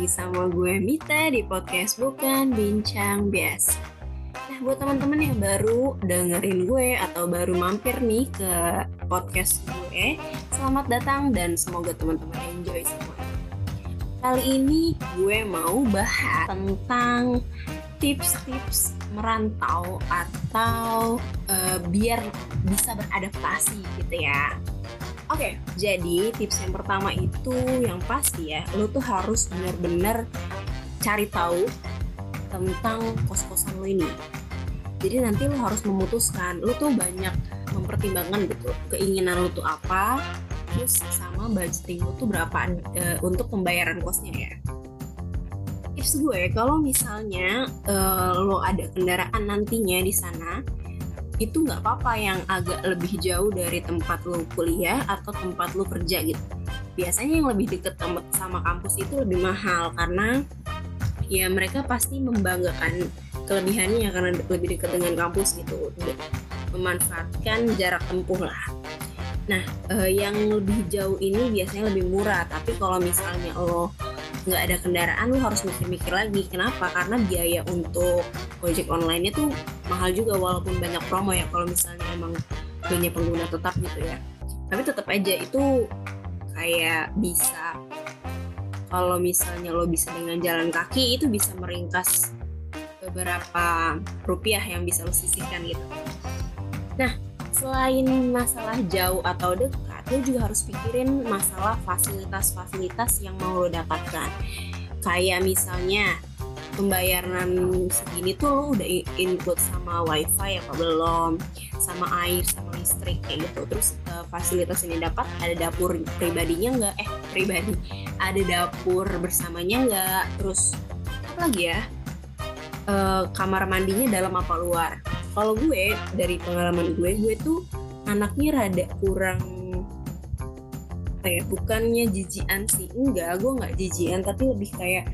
lagi sama gue Mita di podcast Bukan Bincang Biasa. Nah, buat teman-teman yang baru dengerin gue atau baru mampir nih ke podcast gue, selamat datang dan semoga teman-teman enjoy semua. Kali ini gue mau bahas tentang tips-tips merantau atau uh, biar bisa beradaptasi gitu ya. Oke, okay, jadi tips yang pertama itu yang pasti ya, lo tuh harus benar-benar cari tahu tentang kos-kosan lo ini. Jadi nanti lo harus memutuskan, lo tuh banyak mempertimbangkan gitu, keinginan lo tuh apa, terus sama budgeting lo tuh berapa e, untuk pembayaran kosnya ya. Tips gue, kalau misalnya e, lo ada kendaraan nantinya di sana, itu nggak apa-apa yang agak lebih jauh dari tempat lo kuliah atau tempat lo kerja gitu. Biasanya yang lebih deket sama kampus itu lebih mahal karena ya mereka pasti membanggakan kelebihannya karena lebih dekat dengan kampus gitu, memanfaatkan jarak tempuh lah. Nah, eh, yang lebih jauh ini biasanya lebih murah, tapi kalau misalnya lo nggak ada kendaraan lo harus mikir-mikir lagi kenapa karena biaya untuk ojek online itu mahal juga walaupun banyak promo ya kalau misalnya emang punya pengguna tetap gitu ya. Tapi tetap aja itu kayak bisa kalau misalnya lo bisa dengan jalan kaki itu bisa meringkas beberapa rupiah yang bisa lo sisihkan gitu. Nah selain masalah jauh atau dekat lo juga harus pikirin masalah fasilitas-fasilitas yang mau lo dapatkan. Kayak misalnya pembayaran segini tuh lo udah include sama wifi apa belum? Sama air sama listrik kayak gitu. Terus uh, fasilitas ini dapat ada dapur pribadinya nggak? Eh pribadi. Ada dapur bersamanya nggak? Terus apa lagi ya? Uh, kamar mandinya dalam apa luar? Kalau gue dari pengalaman gue gue tuh anaknya rada kurang ya bukannya jijian sih. Enggak gue nggak jijian tapi lebih kayak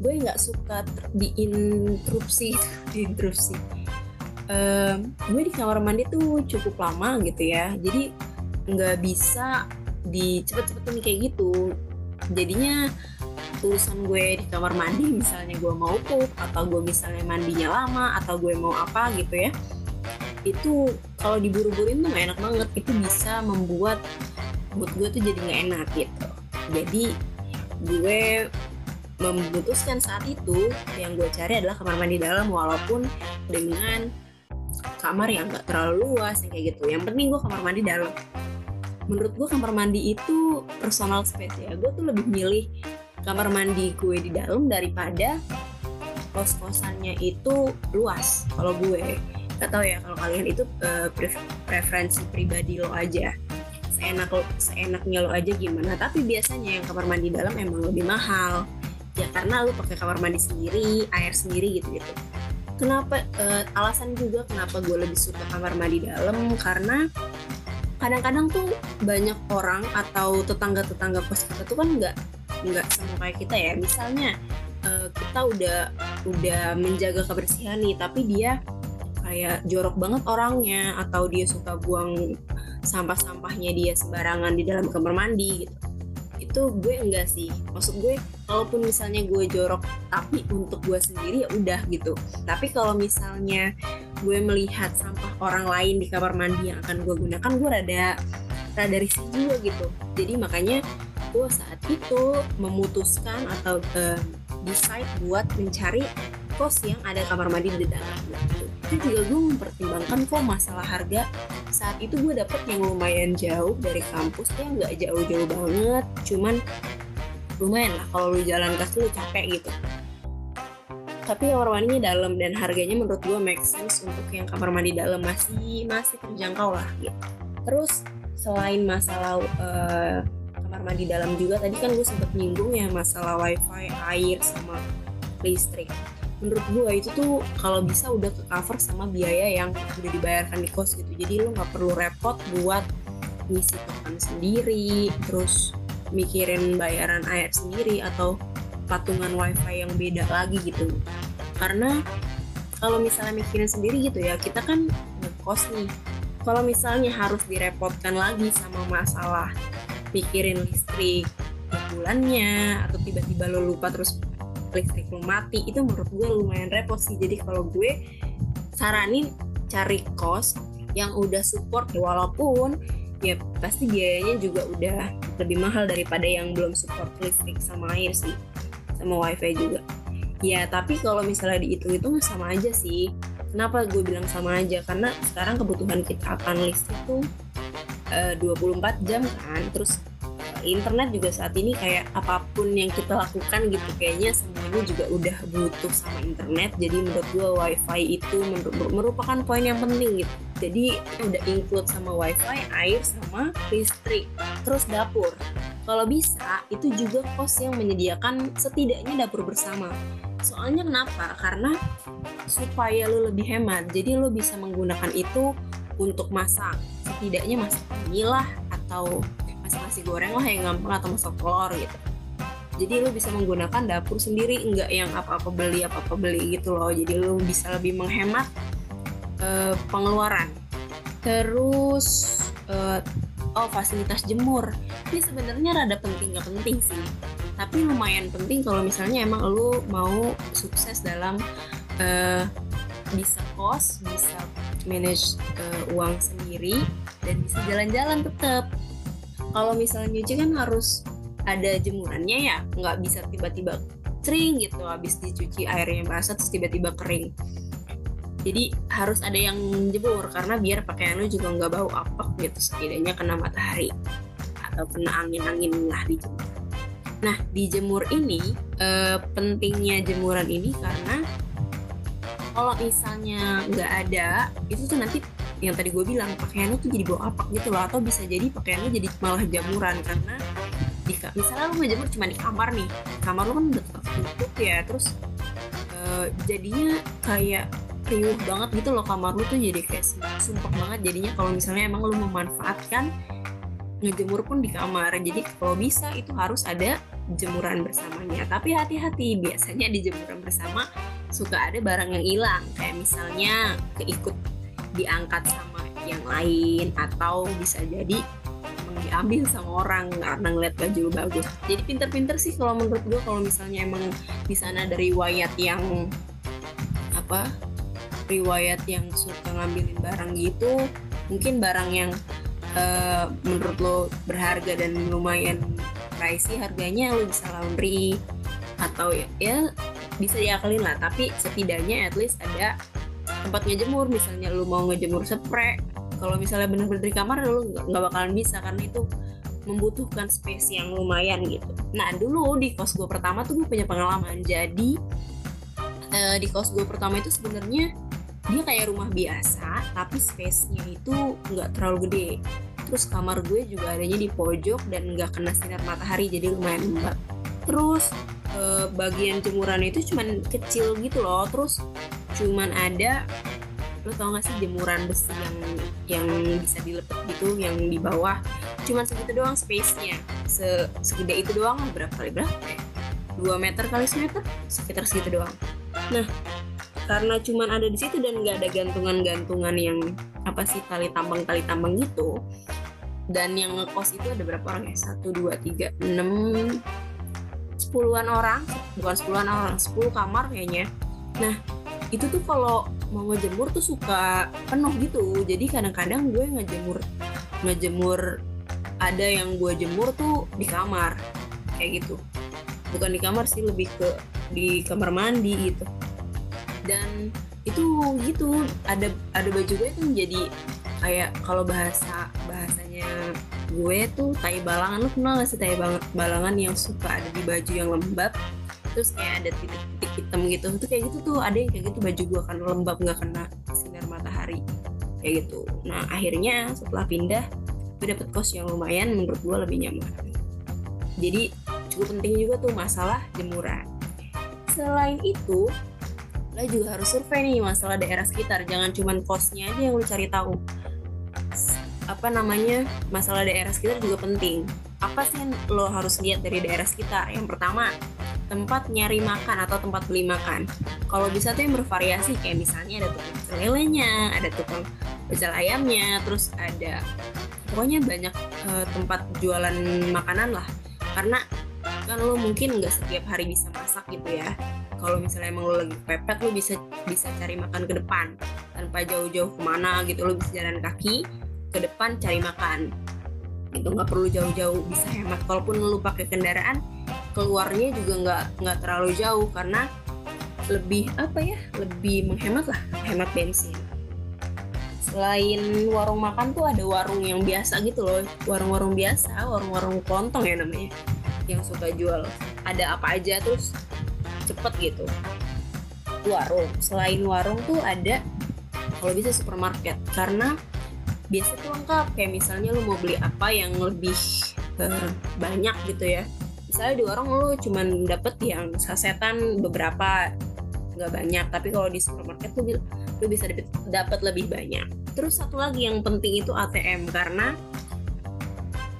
gue nggak suka diinterupsi diinterupsi um, gue di kamar mandi tuh cukup lama gitu ya. Jadi nggak bisa di cepet-cepetin kayak gitu. Jadinya tulisan gue di kamar mandi misalnya gue mau pup atau gue misalnya mandinya lama atau gue mau apa gitu ya itu kalau diburu-burin tuh gak enak banget. Itu bisa membuat mood gue tuh jadi nggak enak gitu. Jadi gue memutuskan saat itu yang gue cari adalah kamar mandi dalam walaupun dengan kamar yang gak terlalu luas yang kayak gitu. Yang penting gue kamar mandi dalam. Menurut gue kamar mandi itu personal space ya. Gue tuh lebih milih kamar mandi gue di dalam daripada kos kosannya itu luas. Kalau gue gak tau ya kalau kalian itu uh, preferensi pribadi lo aja. Seenak lo, seenaknya lo aja gimana. Tapi biasanya yang kamar mandi dalam emang lebih mahal ya karena lo pakai kamar mandi sendiri air sendiri gitu gitu kenapa uh, alasan juga kenapa gue lebih suka kamar mandi dalam karena kadang-kadang tuh banyak orang atau tetangga-tetangga kos kita tuh kan nggak nggak sama kayak kita ya. Misalnya uh, kita udah udah menjaga kebersihan nih tapi dia kayak jorok banget orangnya atau dia suka buang sampah-sampahnya dia sembarangan di dalam kamar mandi gitu itu gue enggak sih. Maksud gue kalaupun misalnya gue jorok tapi untuk gue sendiri ya udah gitu. Tapi kalau misalnya gue melihat sampah orang lain di kamar mandi yang akan gue gunakan gue rada rada risih juga gitu. Jadi makanya gue saat itu memutuskan atau uh, decide buat mencari kos yang ada kamar mandi di dalam. Gitu. itu juga gue mempertimbangkan kok masalah harga. Saat itu gue dapet yang lumayan jauh dari kampus. Ya nggak jauh-jauh banget. Cuman lumayan lah kalau lu jalan kaki lu capek gitu. Tapi kamar mandinya dalam dan harganya menurut gue make sense untuk yang kamar mandi dalam. Masih masih terjangkau lah gitu. Terus selain masalah uh, kamar mandi dalam juga tadi kan gue sempet nyinggung ya masalah wifi air sama listrik menurut gue itu tuh kalau bisa udah ke cover sama biaya yang udah dibayarkan di kos gitu. Jadi lo nggak perlu repot buat ngisi token sendiri terus mikirin bayaran air sendiri atau patungan wifi yang beda lagi gitu. Karena kalau misalnya mikirin sendiri gitu ya kita kan ngekos nih. Kalau misalnya harus direpotkan lagi sama masalah mikirin listrik bulannya atau tiba-tiba lo lupa terus listrik lo mati itu menurut gue lumayan repot sih. Jadi kalau gue saranin cari kos yang udah support walaupun ya pasti biayanya juga udah lebih mahal daripada yang belum support listrik sama air sih sama wifi juga. Ya tapi kalau misalnya dihitung-hitung sama aja sih. Kenapa gue bilang sama aja? Karena sekarang kebutuhan kita akan listrik tuh eh, uh, 24 jam kan terus internet juga saat ini kayak apa pun yang kita lakukan gitu kayaknya semuanya juga udah butuh sama internet. Jadi menurut gue wifi itu merupakan poin yang penting gitu. Jadi udah include sama wifi air sama listrik terus dapur. Kalau bisa itu juga kos yang menyediakan setidaknya dapur bersama. Soalnya kenapa? Karena supaya lo lebih hemat. Jadi lo bisa menggunakan itu untuk masak. Setidaknya masak milah atau masak nasi goreng lah yang gampang atau masak telur gitu. Jadi lo bisa menggunakan dapur sendiri enggak yang apa-apa beli apa-apa beli gitu loh. Jadi lo bisa lebih menghemat uh, pengeluaran. Terus uh, oh fasilitas jemur. Ini sebenarnya rada penting nggak penting sih. Tapi lumayan penting kalau misalnya emang lo mau sukses dalam uh, bisa kos bisa manage uh, uang sendiri dan bisa jalan-jalan tetap kalau misalnya nyuci kan harus ada jemurannya ya nggak bisa tiba-tiba kering gitu habis dicuci airnya basah terus tiba-tiba kering. Jadi harus ada yang jemur karena biar pakaian lu juga nggak bau apek gitu setidaknya kena matahari atau kena angin-angin lah di jemur. Nah di jemur ini eh, pentingnya jemuran ini karena kalau misalnya nggak ada itu tuh nanti yang tadi gue bilang pakaiannya tuh jadi bau apak gitu loh atau bisa jadi pakaiannya jadi malah jamuran karena di, misalnya lu ngejemur cuma di kamar nih kamar lu kan udah tertutup ya terus uh, jadinya kayak riuh banget gitu loh kamar lu tuh jadi kayak sumpah banget jadinya kalau misalnya emang lu memanfaatkan ngejemur pun di kamar. Jadi kalau bisa itu harus ada jemuran bersamanya. Tapi hati-hati biasanya di jemuran bersama suka ada barang yang hilang. Kayak misalnya keikut diangkat sama yang lain atau bisa jadi diambil sama orang karena ngeliat baju lu bagus. Jadi pinter-pinter sih kalau menurut gue kalau misalnya emang di sana ada riwayat yang apa riwayat yang suka ngambilin barang gitu mungkin barang yang uh, menurut lo berharga dan lumayan pricey harganya lo bisa laundry atau ya, ya bisa diakalin lah. Tapi setidaknya at least ada tempat ngejemur misalnya lu mau ngejemur spray kalau misalnya bener-bener di kamar lu nggak bakalan bisa karena itu membutuhkan space yang lumayan gitu. Nah dulu di kos gue pertama tuh gue punya pengalaman. Jadi uh, di kos gue pertama itu sebenarnya dia kayak rumah biasa tapi space-nya itu nggak terlalu gede. Terus kamar gue juga adanya di pojok dan nggak kena sinar matahari jadi lumayan lembab terus uh, bagian jemuran itu cuman kecil gitu loh. Terus cuman ada lo tau gak sih jemuran besi yang yang bisa dilepet gitu yang di bawah? Cuman segitu doang space-nya. Se segede itu doang berapa kali berapa ya? 2 meter kali semeter? Sekitar segitu doang. Nah karena cuman ada di situ dan nggak ada gantungan-gantungan yang apa sih tali tambang tali tambang gitu dan yang ngekos itu ada berapa orang ya? Satu dua tiga enam sepuluhan orang. Bukan sepuluhan orang sepuluh kamar kayaknya. Nah itu tuh kalau mau ngejemur tuh suka penuh gitu. Jadi kadang-kadang gue ngejemur ngejemur ada yang gue jemur tuh di kamar. Kayak gitu. Bukan di kamar sih lebih ke di kamar mandi gitu. Dan itu gitu ada ada baju gue tuh jadi kayak kalau bahasa bahasanya gue tuh tai balangan. Lu kenal gak sih tai balangan yang suka ada di baju yang lembab terus kayak ada titik-titik hitam gitu. Itu kayak gitu tuh ada yang kayak gitu. Baju gue kan lembab nggak kena sinar matahari. Kayak gitu. Nah akhirnya setelah pindah gue dapet kos yang lumayan menurut gue lebih nyaman. Jadi cukup penting juga tuh masalah jemuran. Selain itu lo juga harus survei nih masalah daerah sekitar. Jangan cuman kosnya aja yang lo cari tahu. Apa namanya masalah daerah sekitar juga penting. Apa sih yang lo harus lihat dari daerah sekitar? Yang pertama tempat nyari makan atau tempat beli makan. Kalau bisa tuh yang bervariasi kayak misalnya ada tukang lelenya, ada tukang pecel ayamnya, terus ada pokoknya banyak uh, tempat jualan makanan lah. Karena kan lo mungkin nggak setiap hari bisa masak gitu ya kalau misalnya emang lo lagi pepet lo bisa bisa cari makan ke depan tanpa jauh-jauh ke mana gitu lo bisa jalan kaki ke depan cari makan itu nggak perlu jauh-jauh bisa hemat. Kalaupun lo pakai kendaraan keluarnya juga nggak nggak terlalu jauh karena lebih apa ya lebih menghemat lah hemat bensin. Selain warung makan tuh ada warung yang biasa gitu loh warung-warung biasa warung-warung kelontong ya namanya yang suka jual. Ada apa aja terus cepet gitu. Warung selain warung tuh ada kalau bisa supermarket karena biasa tuh lengkap. Kayak misalnya lu mau beli apa yang lebih uh, banyak gitu ya. Misalnya di warung lu cuman dapet yang sasetan beberapa nggak banyak. Tapi kalau di supermarket tuh lu bisa dapet, dapet lebih banyak. Terus satu lagi yang penting itu ATM karena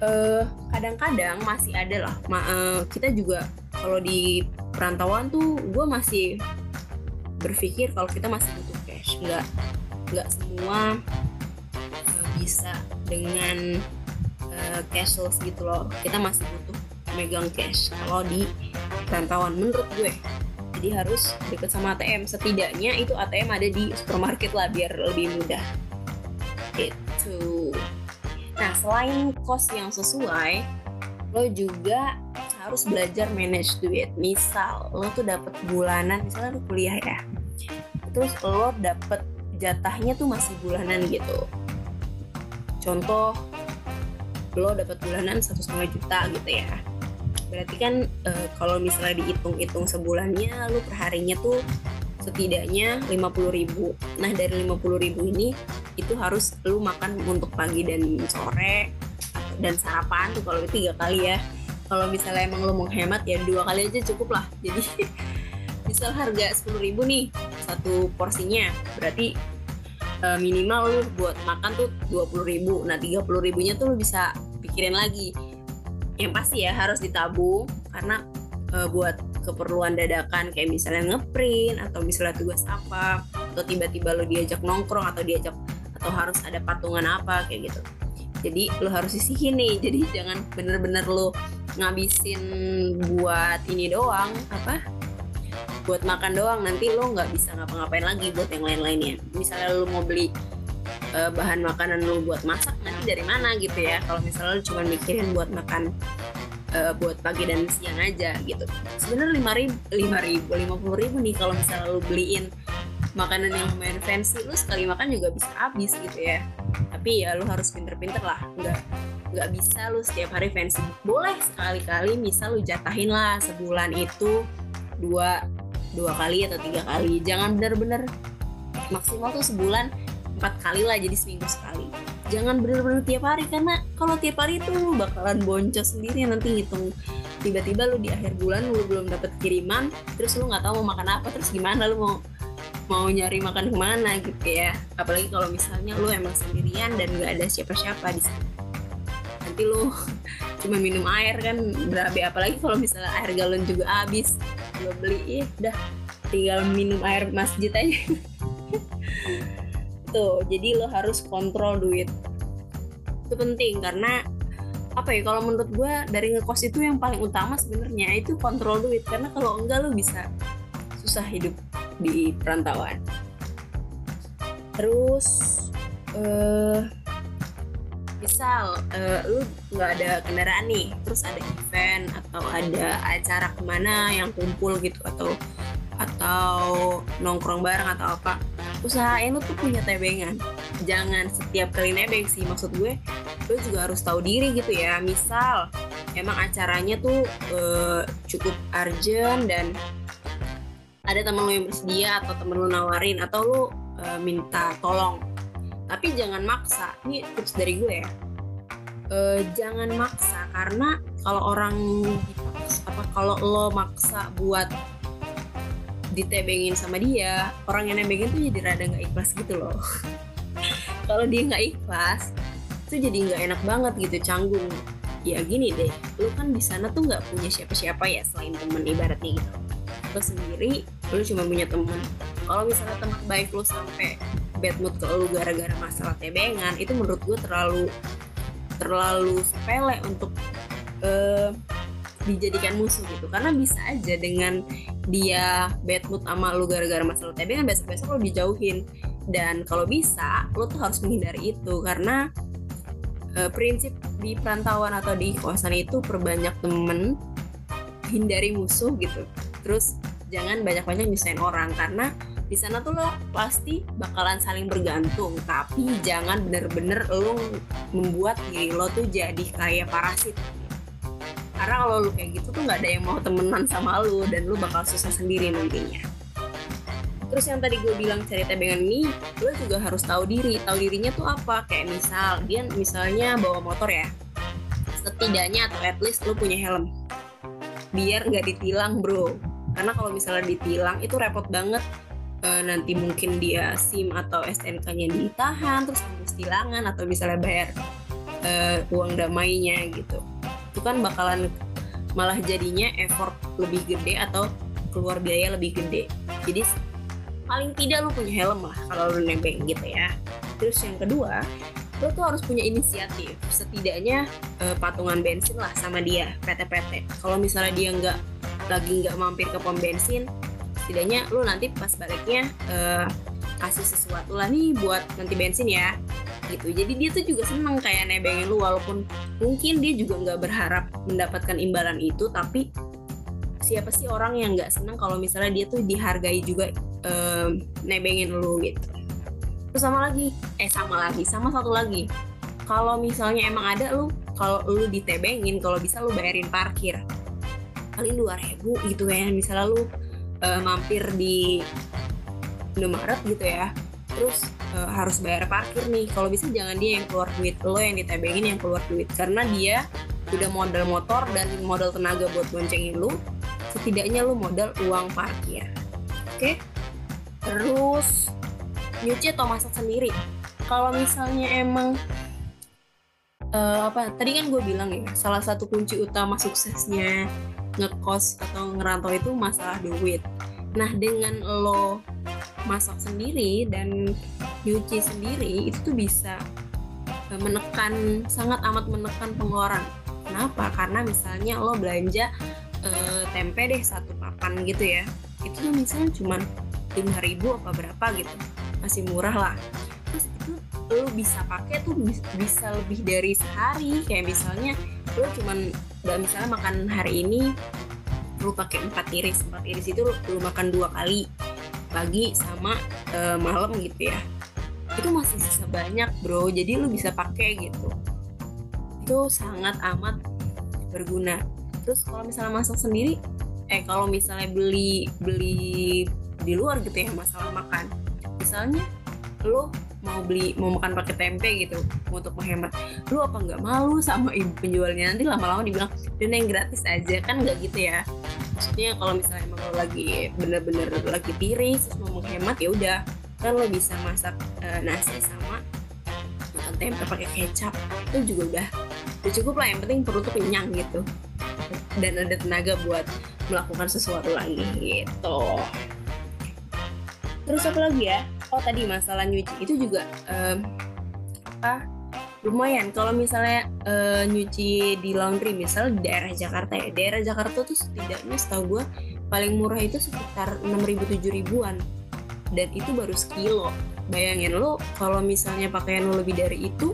kadang kadang-kadang masih ada lah. Ma uh, kita juga kalau di perantauan tuh gue masih berpikir kalau kita masih butuh cash. Nggak nggak semua bisa dengan uh, cashless gitu loh. Kita masih butuh megang cash kalau di perantauan menurut gue. Jadi harus deket sama ATM setidaknya itu ATM ada di supermarket lah biar lebih mudah. Itu nah selain cost yang sesuai lo juga harus belajar manage duit. Misal lo tuh dapat bulanan. Misalnya lo kuliah ya. Terus lo dapet jatahnya tuh masih bulanan gitu contoh lo dapat bulanan satu setengah juta gitu ya. Berarti kan e, kalau misalnya dihitung-hitung sebulannya lu per harinya tuh setidaknya 50 ribu. Nah dari 50 ribu ini itu harus lu makan untuk pagi dan sore dan sarapan tuh kalau tiga kali ya. Kalau misalnya emang lu mau hemat ya dua kali aja cukup lah. Jadi misal harga 10 ribu nih satu porsinya. Berarti uh, minimal lu buat makan tuh 20 ribu. Nah 30 ribunya tuh lu bisa pikirin lagi. Yang pasti ya harus ditabung. Karena uh, buat keperluan dadakan kayak misalnya ngeprint atau misalnya tugas apa atau tiba-tiba lu diajak nongkrong atau diajak atau harus ada patungan apa kayak gitu. Jadi lu harus sisihin nih. Jadi jangan bener-bener lu ngabisin buat ini doang apa buat makan doang nanti lo nggak bisa ngapa-ngapain lagi buat yang lain-lainnya. Misalnya lo mau beli uh, bahan makanan lo buat masak nanti dari mana gitu ya? Kalau misalnya lo cuma mikirin buat makan uh, buat pagi dan siang aja gitu. Sebenarnya lima ribu lima ribu lima puluh ribu nih kalau misalnya lo beliin makanan yang lumayan fancy lo sekali makan juga bisa habis gitu ya. Tapi ya lo harus pinter-pinter lah. Nggak nggak bisa lo setiap hari fancy. Boleh sekali-kali misal lo jatahin lah sebulan itu dua dua kali atau tiga kali. Jangan benar-benar maksimal tuh sebulan empat kali lah jadi seminggu sekali. Jangan benar-benar tiap hari karena kalau tiap hari itu lu bakalan boncos sendiri nanti ngitung. Tiba-tiba lu di akhir bulan lu belum dapet kiriman terus lu nggak tahu mau makan apa terus gimana lu mau mau nyari makan ke mana gitu ya. Apalagi kalau misalnya lu emang sendirian dan nggak ada siapa-siapa di sana. Nanti lu cuma minum air kan berabe. Apalagi kalau misalnya air galon juga habis lo beli ya udah tinggal minum air masjid aja. Tuh jadi lo harus kontrol duit. Itu penting karena apa ya kalau menurut gue dari ngekos itu yang paling utama sebenarnya itu kontrol duit. Karena kalau enggak lo bisa susah hidup di perantauan. Terus uh, misal uh, lu nggak ada kendaraan nih terus ada event atau ada acara ke mana yang kumpul gitu atau atau nongkrong bareng atau apa. Usahain lu tuh punya tebengan. Jangan setiap kali nebeng sih maksud gue lu juga harus tahu diri gitu ya. Misal emang acaranya tuh uh, cukup urgent dan ada temen lu yang bersedia atau temen lu nawarin atau lu uh, minta tolong. Tapi jangan maksa. Ini tips dari gue ya. E, jangan maksa karena kalau orang apa kalau lo maksa buat ditebengin sama dia orang yang nebengin tuh jadi rada nggak ikhlas gitu loh. Kalau dia nggak ikhlas itu jadi nggak enak banget gitu canggung. Ya gini deh lo kan di sana tuh nggak punya siapa-siapa ya selain temen ibaratnya gitu. Lo sendiri lo cuma punya temen. Kalau misalnya teman baik lo sampai bad mood ke lu gara-gara masalah tebengan itu menurut gue terlalu terlalu sepele untuk uh, dijadikan musuh gitu. Karena bisa aja dengan dia bad mood sama lu gara-gara masalah TB kan besok-besok lo dijauhin. Dan kalau bisa lo tuh harus menghindari itu. Karena uh, prinsip di perantauan atau di kosan itu perbanyak temen hindari musuh gitu. Terus jangan banyak-banyak nyusahin orang. Karena di sana tuh lo pasti bakalan saling bergantung. Tapi jangan bener-bener lo membuat diri lo tuh jadi kayak parasit karena kalau lu kayak gitu tuh nggak ada yang mau temenan sama lu dan lu bakal susah sendiri nantinya. Terus yang tadi gue bilang cari tebengan ini lu juga harus tahu diri. Tahu dirinya tuh apa? Kayak misal dia misalnya bawa motor ya. Setidaknya atau at least lu punya helm. Biar nggak ditilang bro. Karena kalau misalnya ditilang itu repot banget. E, nanti mungkin dia SIM atau STNK-nya ditahan terus harus tilangan atau misalnya bayar e, uang damainya gitu itu kan bakalan malah jadinya effort lebih gede atau keluar biaya lebih gede. Jadi paling tidak lu punya helm lah kalau lu nebeng gitu ya. Terus yang kedua lu tuh harus punya inisiatif. Setidaknya uh, patungan bensin lah sama dia PT-PT kalau misalnya dia nggak lagi nggak mampir ke pom bensin setidaknya lu nanti pas baliknya uh, kasih sesuatu lah nih buat nanti bensin ya gitu. Jadi dia tuh juga seneng kayak nebengin lu walaupun mungkin dia juga nggak berharap mendapatkan imbalan itu tapi siapa sih orang yang nggak seneng kalau misalnya dia tuh dihargai juga um, nebengin lu gitu. Terus sama lagi eh sama lagi sama satu lagi. Kalau misalnya emang ada lu kalau lu ditebengin kalau bisa lu bayarin parkir. Paling dua ribu gitu ya misalnya lu uh, mampir di Indomaret gitu ya. Terus harus bayar parkir nih. Kalau bisa jangan dia yang keluar duit. Lo yang ditebengin yang keluar duit. Karena dia udah modal motor dan modal tenaga buat boncengin lu. Setidaknya lu modal uang parkir. Oke? Okay? terus nyuci atau masak sendiri? Kalau misalnya emang uh, apa tadi kan gue bilang ya salah satu kunci utama suksesnya ngekos atau ngerantau itu masalah duit. Nah dengan lo masak sendiri dan nyuci sendiri itu tuh bisa eh, menekan sangat amat menekan pengeluaran. Kenapa? Karena misalnya lo belanja e, tempe deh satu papan gitu ya, itu tuh misalnya cuma lima ribu apa berapa gitu, masih murah lah. Terus itu lo bisa pakai tuh bisa lebih dari sehari, kayak misalnya lo cuman misalnya makan hari ini lo pakai empat iris, empat iris itu lo, lo makan dua kali pagi sama uh, malam gitu ya. Itu masih sisa banyak bro. Jadi lu bisa pakai gitu. Itu sangat amat berguna. Terus kalau misalnya masak sendiri eh kalau misalnya beli beli di luar gitu ya masalah makan. Misalnya lo mau beli mau makan pakai tempe gitu untuk menghemat. Lu apa nggak malu sama ibu penjualnya? Nanti lama-lama dibilang dan yang gratis aja. Kan nggak gitu ya. Maksudnya kalau misalnya emang lo lagi bener-bener lagi tiris terus mau menghemat ya udah. Kan lo bisa masak uh, nasi sama makan tempe pakai kecap. Itu juga udah udah cukup lah. Yang penting perut tuh kenyang gitu. Dan ada tenaga buat melakukan sesuatu lagi gitu. Terus apa lagi ya oh tadi masalah nyuci itu juga um, apa lumayan. Kalau misalnya uh, nyuci di laundry misal di daerah Jakarta ya. Daerah Jakarta tuh setidaknya setahu gue paling murah itu sekitar 6 ribu 7 ribuan. Dan itu baru sekilo. Bayangin lo kalau misalnya pakaian lo lebih dari itu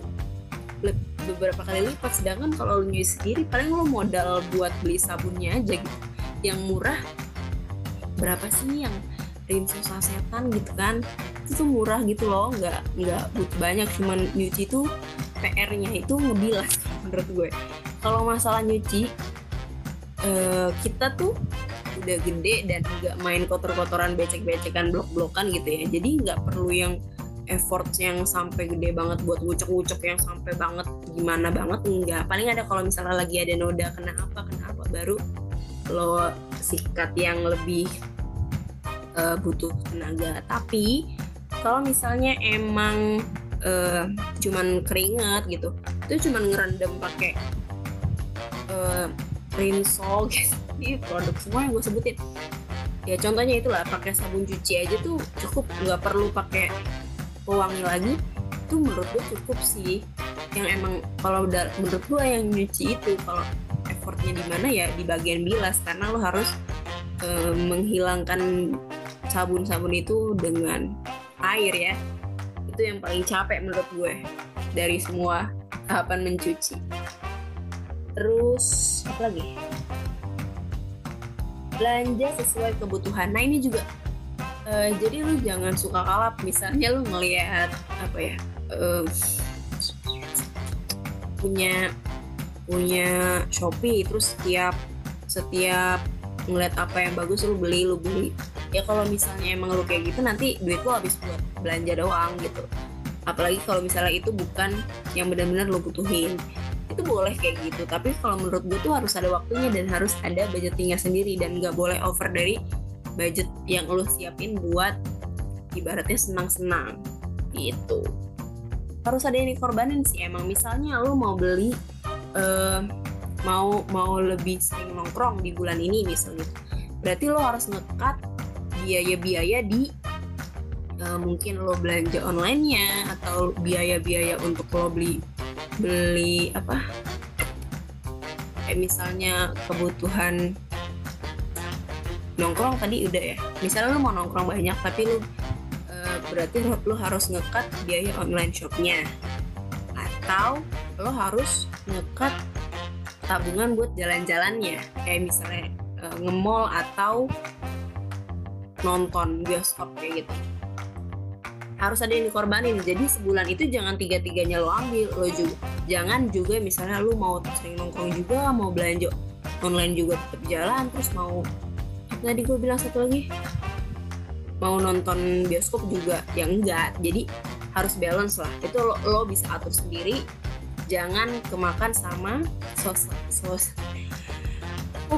beberapa kali lipat. Sedangkan kalau lo nyuci sendiri paling lo modal buat beli sabunnya aja gitu. Yang murah berapa sih yang rinso sasetan gitu kan itu tuh murah gitu loh nggak nggak butuh banyak cuman nyuci tuh PR-nya itu ngebilas menurut gue. Kalau masalah nyuci uh, kita tuh udah gede dan nggak main kotor-kotoran becek-becekan blok-blokan gitu ya. Jadi nggak perlu yang effort yang sampai gede banget buat ngucek-ngucek yang sampai banget gimana banget enggak paling ada kalau misalnya lagi ada noda kena apa kena apa baru lo sikat yang lebih uh, butuh tenaga. Tapi kalau misalnya emang uh, cuman keringat gitu itu cuman ngerendam pakai uh, rinso guys. Ini produk semua yang gue sebutin. Ya contohnya itulah pakai sabun cuci aja tuh cukup nggak perlu pakai pewangi lagi. Itu menurut gue cukup sih. Yang emang kalau udah menurut gue yang nyuci itu kalau effortnya di mana ya di bagian bilas. Karena lo harus uh, menghilangkan sabun-sabun itu dengan air ya. Itu yang paling capek menurut gue dari semua tahapan mencuci. Terus apa lagi? Belanja sesuai kebutuhan. Nah ini juga uh, jadi lu jangan suka kalap. Misalnya lu ngelihat apa ya uh, punya punya Shopee terus setiap setiap ngeliat apa yang bagus lu beli lu beli ya kalau misalnya emang lu kayak gitu nanti duit lu habis buat belanja doang gitu. Apalagi kalau misalnya itu bukan yang benar-benar lu butuhin. Itu boleh kayak gitu tapi kalau menurut gue tuh harus ada waktunya dan harus ada budgetingnya sendiri dan nggak boleh over dari budget yang lu siapin buat ibaratnya senang-senang. Gitu. Harus ada yang dikorbanin sih emang. Misalnya lu mau beli uh, mau mau lebih sering nongkrong di bulan ini misalnya. Berarti lo harus ngekat biaya-biaya di uh, mungkin lo belanja online-nya atau biaya-biaya untuk lo beli beli apa? Kayak misalnya kebutuhan nongkrong tadi udah ya. Misalnya lo mau nongkrong banyak tapi lo uh, berarti lo, lo harus ngekat biaya online shopnya. Atau lo harus ngekat tabungan buat jalan-jalannya. Kayak misalnya uh, nge-mall atau nonton bioskop kayak gitu. Harus ada yang dikorbanin. Jadi sebulan itu jangan tiga-tiganya lo ambil. Lo juga jangan juga misalnya lo mau sering nongkrong juga mau belanja online juga tetap jalan terus mau tadi gue bilang satu lagi mau nonton bioskop juga yang enggak. Jadi harus balance lah. Itu lo, lo bisa atur sendiri. Jangan kemakan sama sos sos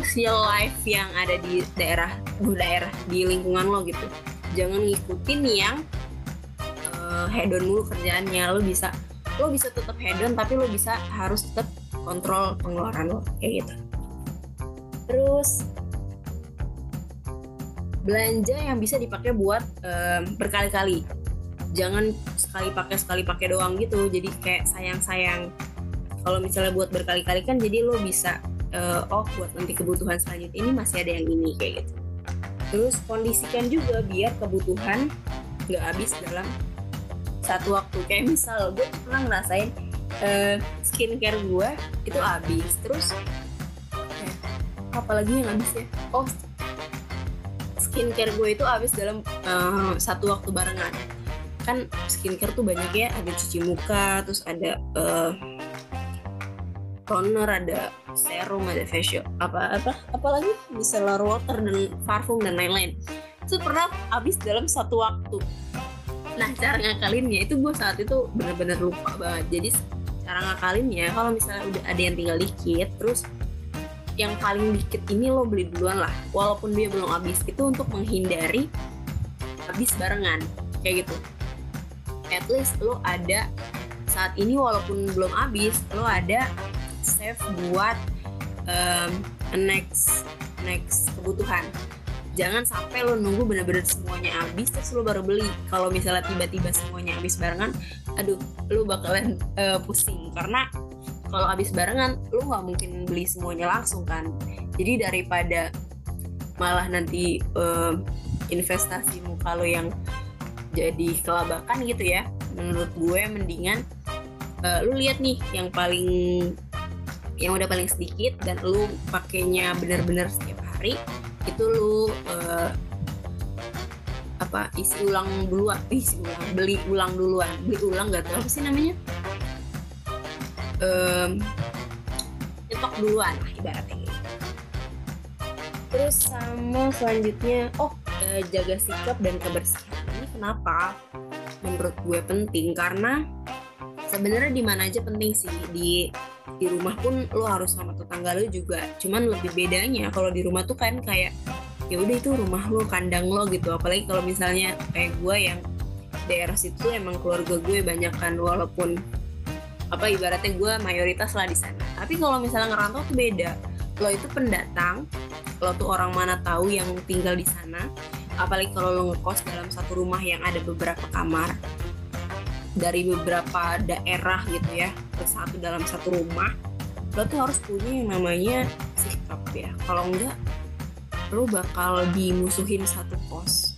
social life yang ada di daerah di daerah di lingkungan lo gitu. Jangan ngikutin yang uh, hedon mulu kerjaannya. Lo bisa lo bisa tetap hedon tapi lo bisa harus tetap kontrol pengeluaran lo kayak gitu. Terus belanja yang bisa dipakai buat um, berkali-kali. Jangan sekali pakai sekali pakai doang gitu. Jadi kayak sayang-sayang. Kalau misalnya buat berkali-kali kan jadi lo bisa uh, oh buat nanti kebutuhan selanjutnya ini masih ada yang ini kayak gitu. Terus kondisikan juga biar kebutuhan nggak habis dalam satu waktu. Kayak misal gue pernah ngerasain uh, skincare gue itu habis terus eh, apalagi yang habis ya? Oh skincare gue itu habis dalam uh, satu waktu barengan. Kan skincare tuh banyak ya ada cuci muka terus ada uh, toner ada serum ada facial apa apa apa lagi? Micellar water dan parfum dan lain-lain. Itu pernah habis dalam satu waktu. Nah cara ngakalinnya itu gue saat itu bener-bener lupa banget. Jadi cara ngakalinnya kalau misalnya udah ada yang tinggal dikit terus yang paling dikit ini lo beli duluan lah. Walaupun dia belum habis itu untuk menghindari habis barengan. Kayak gitu. At least lo ada saat ini walaupun belum habis lo ada save buat um, next next kebutuhan. Jangan sampai lo nunggu bener-bener semuanya habis terus lo baru beli. Kalau misalnya tiba-tiba semuanya habis barengan aduh lo bakalan uh, pusing. Karena kalau habis barengan lo nggak mungkin beli semuanya langsung kan. Jadi daripada malah nanti uh, investasi muka lo yang jadi kelabakan gitu ya menurut gue mendingan uh, lu lihat nih yang paling yang udah paling sedikit dan lu pakainya bener-bener setiap hari itu lu uh, apa isi ulang duluan isi ulang beli ulang duluan. Beli ulang gak tahu apa sih namanya? Um, nyetok duluan lah ibaratnya gitu. terus sama selanjutnya oh uh, jaga sikap dan kebersihan. Ini kenapa? Menurut gue penting karena sebenarnya di mana aja penting sih di di rumah pun lo harus sama tetangga lo juga. Cuman lebih bedanya kalau di rumah tuh kan kayak ya udah itu rumah lo kandang lo gitu. Apalagi kalau misalnya kayak gue yang daerah situ emang keluarga gue banyak kan walaupun apa ibaratnya gue mayoritas lah di sana. Tapi kalau misalnya ngerantau tuh beda. Lo itu pendatang lo tuh orang mana tahu yang tinggal di sana. Apalagi kalau lo ngekos dalam satu rumah yang ada beberapa kamar dari beberapa daerah gitu ya bersatu dalam satu rumah lo tuh harus punya yang namanya sikap ya. Kalau enggak lo bakal dimusuhin satu pos.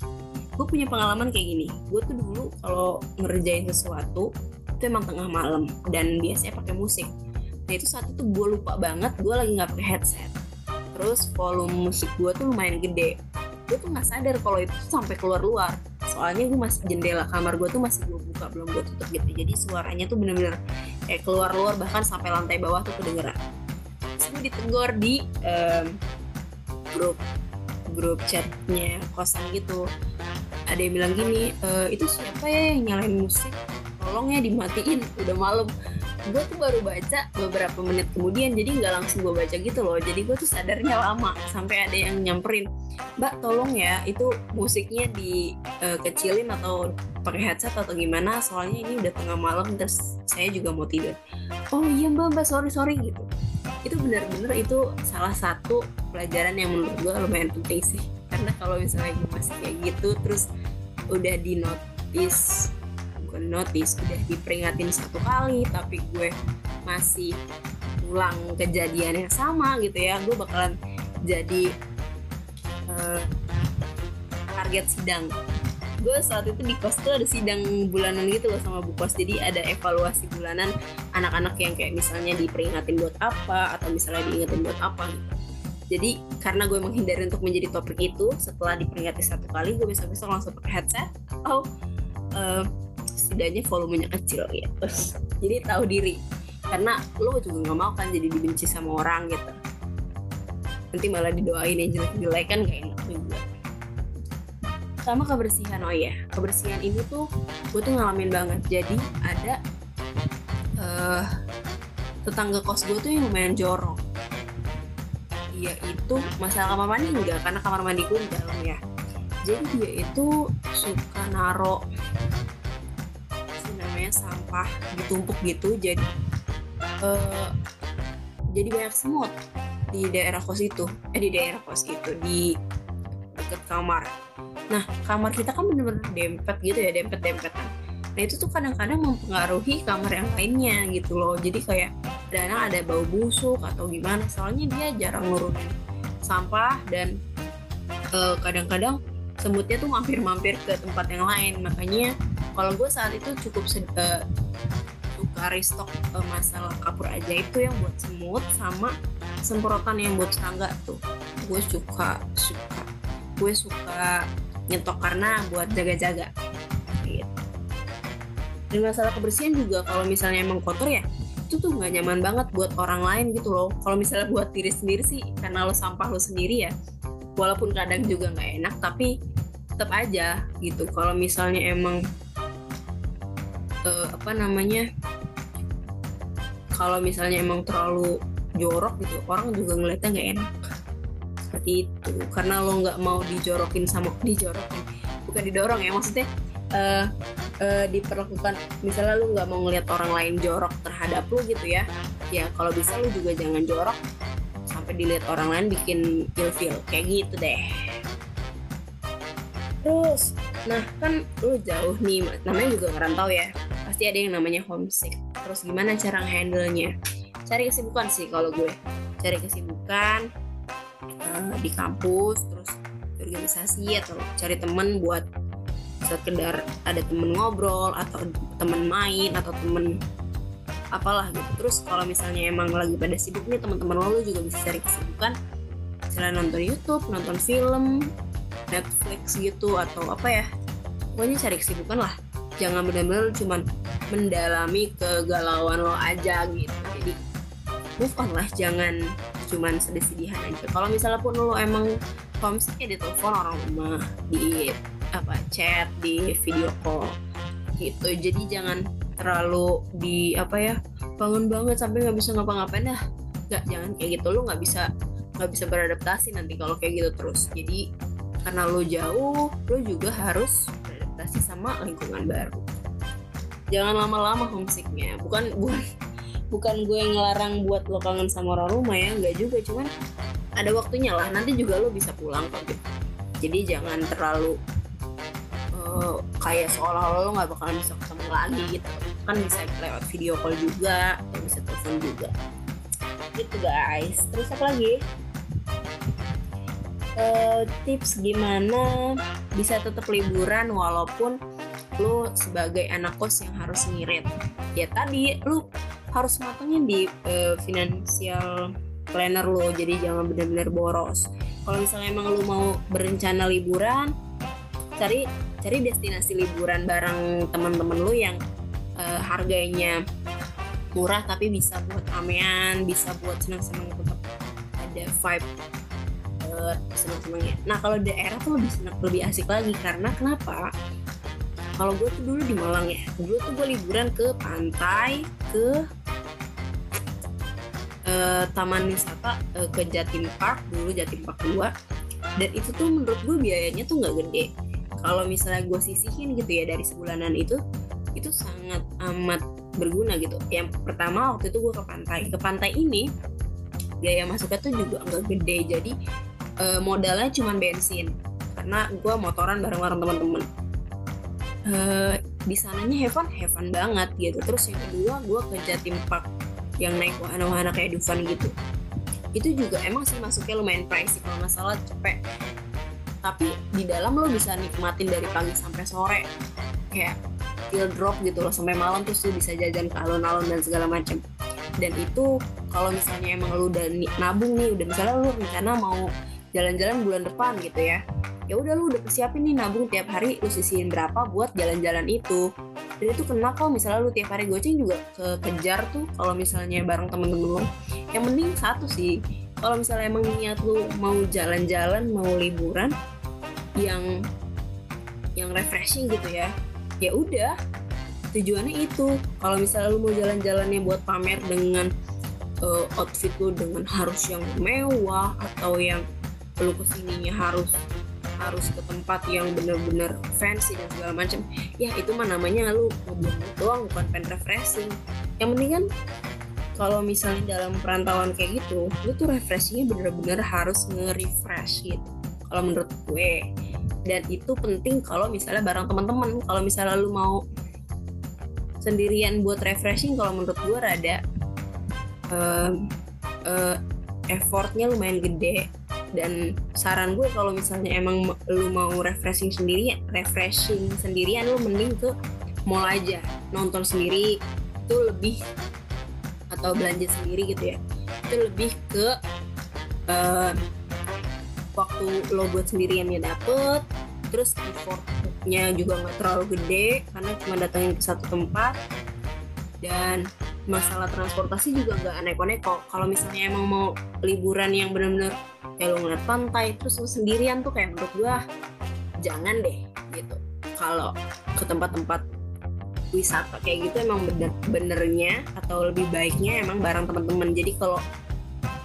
Gue punya pengalaman kayak gini. Gue tuh dulu kalau ngerjain sesuatu itu emang tengah malam dan biasanya pakai musik. Nah itu saat itu gue lupa banget gue lagi nggak pakai headset. Terus volume musik gue tuh lumayan gede gue tuh nggak sadar kalau itu sampai keluar luar soalnya gue masih jendela kamar gue tuh masih gue buka belum gue tutup gitu. Jadi suaranya tuh bener-bener kayak keluar luar bahkan sampai lantai bawah tuh kedengeran. Terus gue ditegur di um, grup grup chatnya kosan gitu. Ada yang bilang gini e, itu siapa ya yang nyalain musik? Tolong ya dimatiin udah malam. Gue tuh baru baca beberapa menit kemudian jadi nggak langsung gue baca gitu loh. Jadi gue tuh sadarnya lama sampai ada yang nyamperin mbak tolong ya itu musiknya dikecilin uh, atau pakai headset atau gimana? Soalnya ini udah tengah malam terus saya juga mau tidur. Oh iya mbak mbak sorry sorry gitu. Itu benar-benar itu salah satu pelajaran yang menurut gue lumayan penting sih. Karena kalau misalnya gue masih kayak gitu terus udah di notice bukan notice udah diperingatin satu kali tapi gue masih ulang kejadian yang sama gitu ya gue bakalan jadi uh, target sidang. Gue saat itu di kos tuh ada sidang bulanan gitu loh sama bu kos. Jadi ada evaluasi bulanan anak-anak yang kayak misalnya diperingatin buat apa atau misalnya diingetin buat apa gitu. Jadi karena gue menghindari untuk menjadi topik itu setelah diperingati satu kali gue bisa-bisa langsung pakai headset atau uh, setidaknya volumenya kecil terus jadi tahu diri. Karena lo juga nggak mau kan jadi dibenci sama orang gitu nanti malah didoain yang jelek-jelek kan kayak enak juga. Sama kebersihan oh ya kebersihan ini tuh gue tuh ngalamin banget. Jadi ada uh, tetangga kos gue tuh yang lumayan jorok. Dia itu masalah kamar mandi enggak karena kamar mandi gue di dalam ya. Jadi dia itu suka naro namanya sampah ditumpuk gitu. Jadi uh, jadi banyak semut di daerah kos itu. Eh di daerah kos itu di dekat kamar. Nah kamar kita kan bener-bener dempet gitu ya dempet-dempetan. Nah itu tuh kadang-kadang mempengaruhi kamar yang lainnya gitu loh. Jadi kayak kadang ada bau busuk atau gimana soalnya dia jarang nurunin sampah dan uh, kadang-kadang semutnya tuh mampir-mampir ke tempat yang lain. Makanya kalau gue saat itu cukup uh, suka restock uh, masalah kapur aja itu yang buat semut sama semprotan yang buat serangga tuh. Gue suka suka. Gue suka nyetok karena buat jaga-jaga. Gitu. dan masalah kebersihan juga kalau misalnya emang kotor ya itu tuh nggak nyaman banget buat orang lain gitu loh. Kalau misalnya buat diri sendiri sih karena lo sampah lo sendiri ya walaupun kadang juga nggak enak tapi tetap aja gitu. Kalau misalnya emang uh, apa namanya kalau misalnya emang terlalu jorok gitu orang juga ngeliatnya nggak enak. Seperti itu. Karena lo nggak mau dijorokin sama dijorokin. Bukan didorong ya maksudnya uh, uh, diperlakukan. Misalnya lo nggak mau ngeliat orang lain jorok terhadap lo gitu ya. Ya kalau bisa lo juga jangan jorok. Sampai dilihat orang lain bikin ilfil kayak gitu deh. Terus nah kan lo jauh nih. Namanya juga ngerantau ya. Pasti ada yang namanya homesick. Terus gimana cara handle-nya? Cari kesibukan sih kalau gue. Cari kesibukan uh, di kampus, terus organisasi atau cari temen buat sekedar ada temen ngobrol atau temen main atau temen apalah gitu. Terus kalau misalnya emang lagi pada sibuk nih teman-teman lo juga bisa cari kesibukan selain nonton YouTube, nonton film, Netflix gitu atau apa ya. Pokoknya cari kesibukan lah jangan benar-benar cuman mendalami kegalauan lo aja gitu. Jadi move on lah jangan cuman sedih-sedihan aja. Kalau misalnya pun lo emang homesick ya di telepon orang rumah di apa chat di video call gitu. Jadi jangan terlalu di apa ya bangun banget sampai nggak bisa ngapa-ngapain dah nggak jangan kayak gitu. Lo nggak bisa nggak bisa beradaptasi nanti kalau kayak gitu terus. Jadi karena lo jauh lo juga harus beradaptasi sama lingkungan baru jangan lama-lama homesicknya. Bukan bukan bukan gue yang ngelarang buat lo kangen sama orang rumah ya nggak juga. Cuman ada waktunya lah. Nanti juga lo bisa pulang kok. Gitu jadi jangan terlalu uh, kayak seolah-olah lo nggak bakalan bisa ketemu lagi gitu. Kan bisa lewat video call juga atau bisa telepon juga. Gitu guys. Terus apa lagi? Uh, tips gimana bisa tetap liburan walaupun lu sebagai anak kos yang harus ngirit. Ya tadi lu harus matengin di uh, finansial planner lo jadi jangan benar-benar boros. Kalau misalnya emang lu mau berencana liburan cari cari destinasi liburan bareng teman-teman lu yang uh, harganya murah tapi bisa buat ramean bisa buat senang-senang tetap ada vibe uh, senang-senangnya. Nah kalau daerah tuh lebih senang lebih asik lagi. Karena kenapa kalau gue tuh dulu di Malang ya dulu tuh gue liburan ke pantai ke uh, taman wisata uh, ke Jatim Park dulu Jatim Park 2 dan itu tuh menurut gue biayanya tuh nggak gede. Kalau misalnya gue sisihin gitu ya dari sebulanan itu itu sangat amat berguna gitu. Yang pertama waktu itu gue ke pantai. Ke pantai ini biaya masuknya tuh juga nggak gede. Jadi uh, modalnya cuma bensin. Karena gue motoran bareng-bareng teman-teman uh, di sananya heaven heaven banget gitu. Terus yang kedua gue ke Jatim Park yang naik wahana-wahana kayak Dufan gitu. Itu juga emang sih masuknya lumayan pricey kalau nggak salah cepet tapi di dalam lo bisa nikmatin dari pagi sampai sore. Kayak feel drop gitu loh sampai malam terus lo bisa jajan ke alun-alun dan segala macam dan itu kalau misalnya emang lo udah nabung nih udah misalnya lo rencana mau jalan-jalan bulan depan gitu ya ya udah lu udah persiapin nih nabung tiap hari lu sisihin berapa buat jalan-jalan itu. Dan itu kena kalau misalnya lu tiap hari goceng juga ke kejar tuh kalau misalnya bareng temen-temen lu. Yang mending satu sih kalau misalnya emang niat lu mau jalan-jalan mau liburan yang yang refreshing gitu ya ya udah. Tujuannya itu kalau misalnya lu mau jalan-jalannya buat pamer dengan uh, outfit lu dengan harus yang mewah atau yang lu ke sininya harus harus ke tempat yang bener-bener fancy dan segala macam. Ya itu mah namanya lu ngebuang doang bukan pen refreshing. Yang penting kan kalau misalnya dalam perantauan kayak gitu lu tuh refreshingnya bener-bener harus nge-refresh gitu kalau menurut gue. Dan itu penting kalau misalnya bareng teman-teman. Kalau misalnya lu mau sendirian buat refreshing kalau menurut gue rada uh, uh, effortnya lumayan gede dan saran gue kalau misalnya emang lu mau refreshing sendiri refreshing sendirian lu mending ke mall aja. Nonton sendiri itu lebih atau belanja sendiri gitu ya. Itu lebih ke uh, waktu lo buat sendiriannya dapet terus effortnya juga nggak terlalu gede karena cuma datangin ke satu tempat. Dan masalah transportasi juga nggak aneh-aneh-kok kalau misalnya emang mau liburan yang benar-benar kayak lo ngeliat pantai terus lo sendirian tuh kayak menurut gue jangan deh gitu. Kalau ke tempat-tempat wisata kayak gitu emang bener benernya atau lebih baiknya emang bareng teman-teman jadi kalau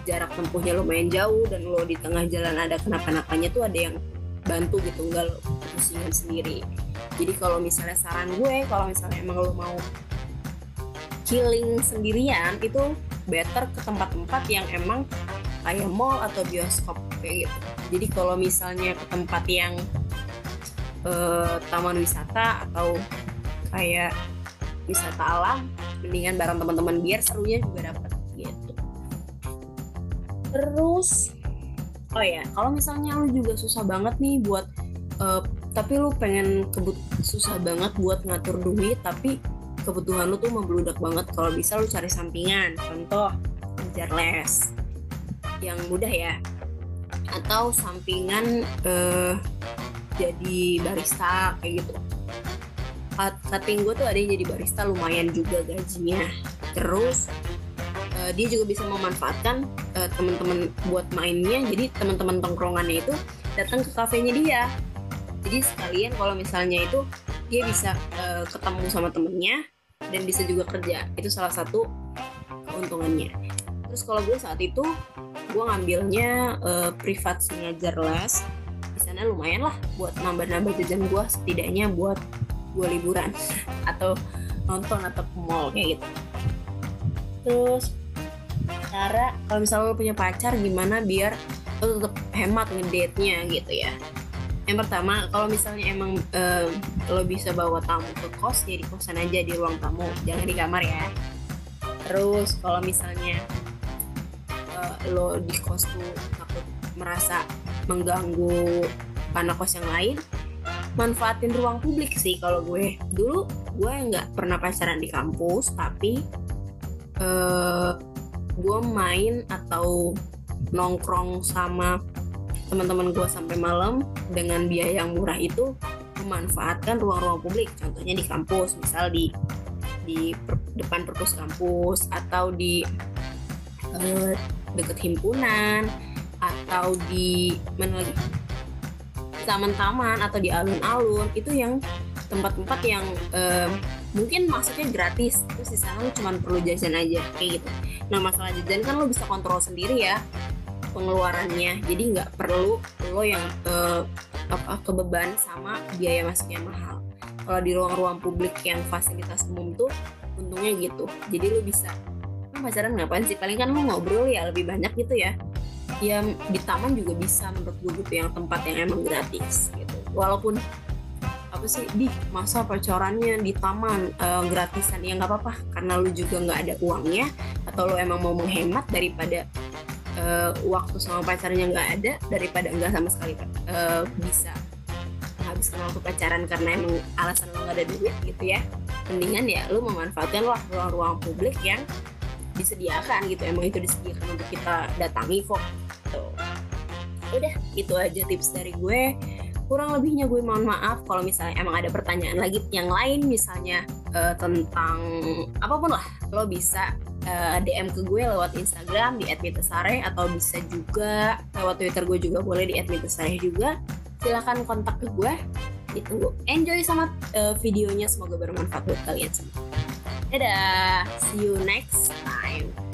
jarak tempuhnya lumayan jauh dan lo di tengah jalan ada kenapa-napanya tuh ada yang bantu gitu enggak lo pusingan sendiri. Jadi kalau misalnya saran gue kalau misalnya emang lo mau healing sendirian itu better ke tempat-tempat yang emang kayak mall atau bioskop kayak gitu. Jadi kalau misalnya ke tempat yang uh, taman wisata atau kayak wisata alam, mendingan bareng teman-teman biar serunya juga dapat gitu. Terus, oh ya, kalau misalnya lu juga susah banget nih buat, uh, tapi lu pengen kebut susah banget buat ngatur duit, tapi kebutuhan lu tuh membludak banget kalau bisa lu cari sampingan contoh kejar les yang mudah ya. Atau sampingan uh, jadi barista kayak gitu. Cutting gue tuh ada yang jadi barista lumayan juga gajinya. Terus uh, dia juga bisa memanfaatkan uh, teman-teman buat mainnya. Jadi teman-teman tongkrongannya itu datang ke kafenya dia. Jadi sekalian kalau misalnya itu dia bisa uh, ketemu sama temennya dan bisa juga kerja. Itu salah satu keuntungannya terus kalau gue saat itu gue ngambilnya uh, privat ngajar les di sana lumayan lah buat nambah-nambah jajan gue setidaknya buat gue liburan atau nonton atau ke mall kayak gitu. Terus cara kalau misalnya lo punya pacar gimana biar lo tetap hemat ngedate-nya gitu ya? Yang pertama kalau misalnya emang uh, lo bisa bawa tamu ke kos ya di kosan aja di ruang tamu. Jangan di kamar ya. Terus kalau misalnya lo di kos tuh takut merasa mengganggu anak kos yang lain manfaatin ruang publik sih kalau gue. Dulu gue nggak pernah pacaran di kampus tapi uh, gue main atau nongkrong sama teman-teman gue sampai malam dengan biaya yang murah itu memanfaatkan ruang-ruang publik. Contohnya di kampus misal di di per, depan perpus kampus atau di uh, deket himpunan atau di mana lagi? Taman-taman atau di alun-alun. Itu yang tempat-tempat yang uh, mungkin masuknya gratis. Terus di sana lu cuma perlu jajan aja kayak gitu. Nah masalah jajan kan lo bisa kontrol sendiri ya pengeluarannya. Jadi nggak perlu lo yang uh, apa kebeban sama biaya masuknya mahal. Kalau di ruang-ruang publik yang fasilitas umum tuh untungnya gitu. Jadi lo bisa pacaran ngapain sih? Paling kan lo ngobrol ya lebih banyak gitu ya. Ya di taman juga bisa menurut gue gitu yang tempat yang emang gratis gitu. Walaupun apa sih di masa pacarannya di taman uh, gratisan ya nggak apa-apa. Karena lu juga nggak ada uangnya atau lu emang mau menghemat daripada uh, waktu sama pacarnya nggak ada daripada enggak sama sekali uh, bisa menghabiskan waktu pacaran karena emang alasan lu nggak ada duit gitu ya. Mendingan ya lu memanfaatkan ruang-ruang publik yang disediakan gitu. Emang itu disediakan untuk kita datangi kok. Gitu. udah itu aja tips dari gue. Kurang lebihnya gue mohon maaf kalau misalnya emang ada pertanyaan lagi yang lain misalnya uh, tentang apa pun lah. Lo bisa uh, eh, DM ke gue lewat Instagram di @mitasare atau bisa juga lewat Twitter gue juga boleh di @mitasare juga. Silahkan kontak ke gue. Ditunggu enjoy sama uh, videonya. Semoga bermanfaat buat kalian semua Dadah. See you next time.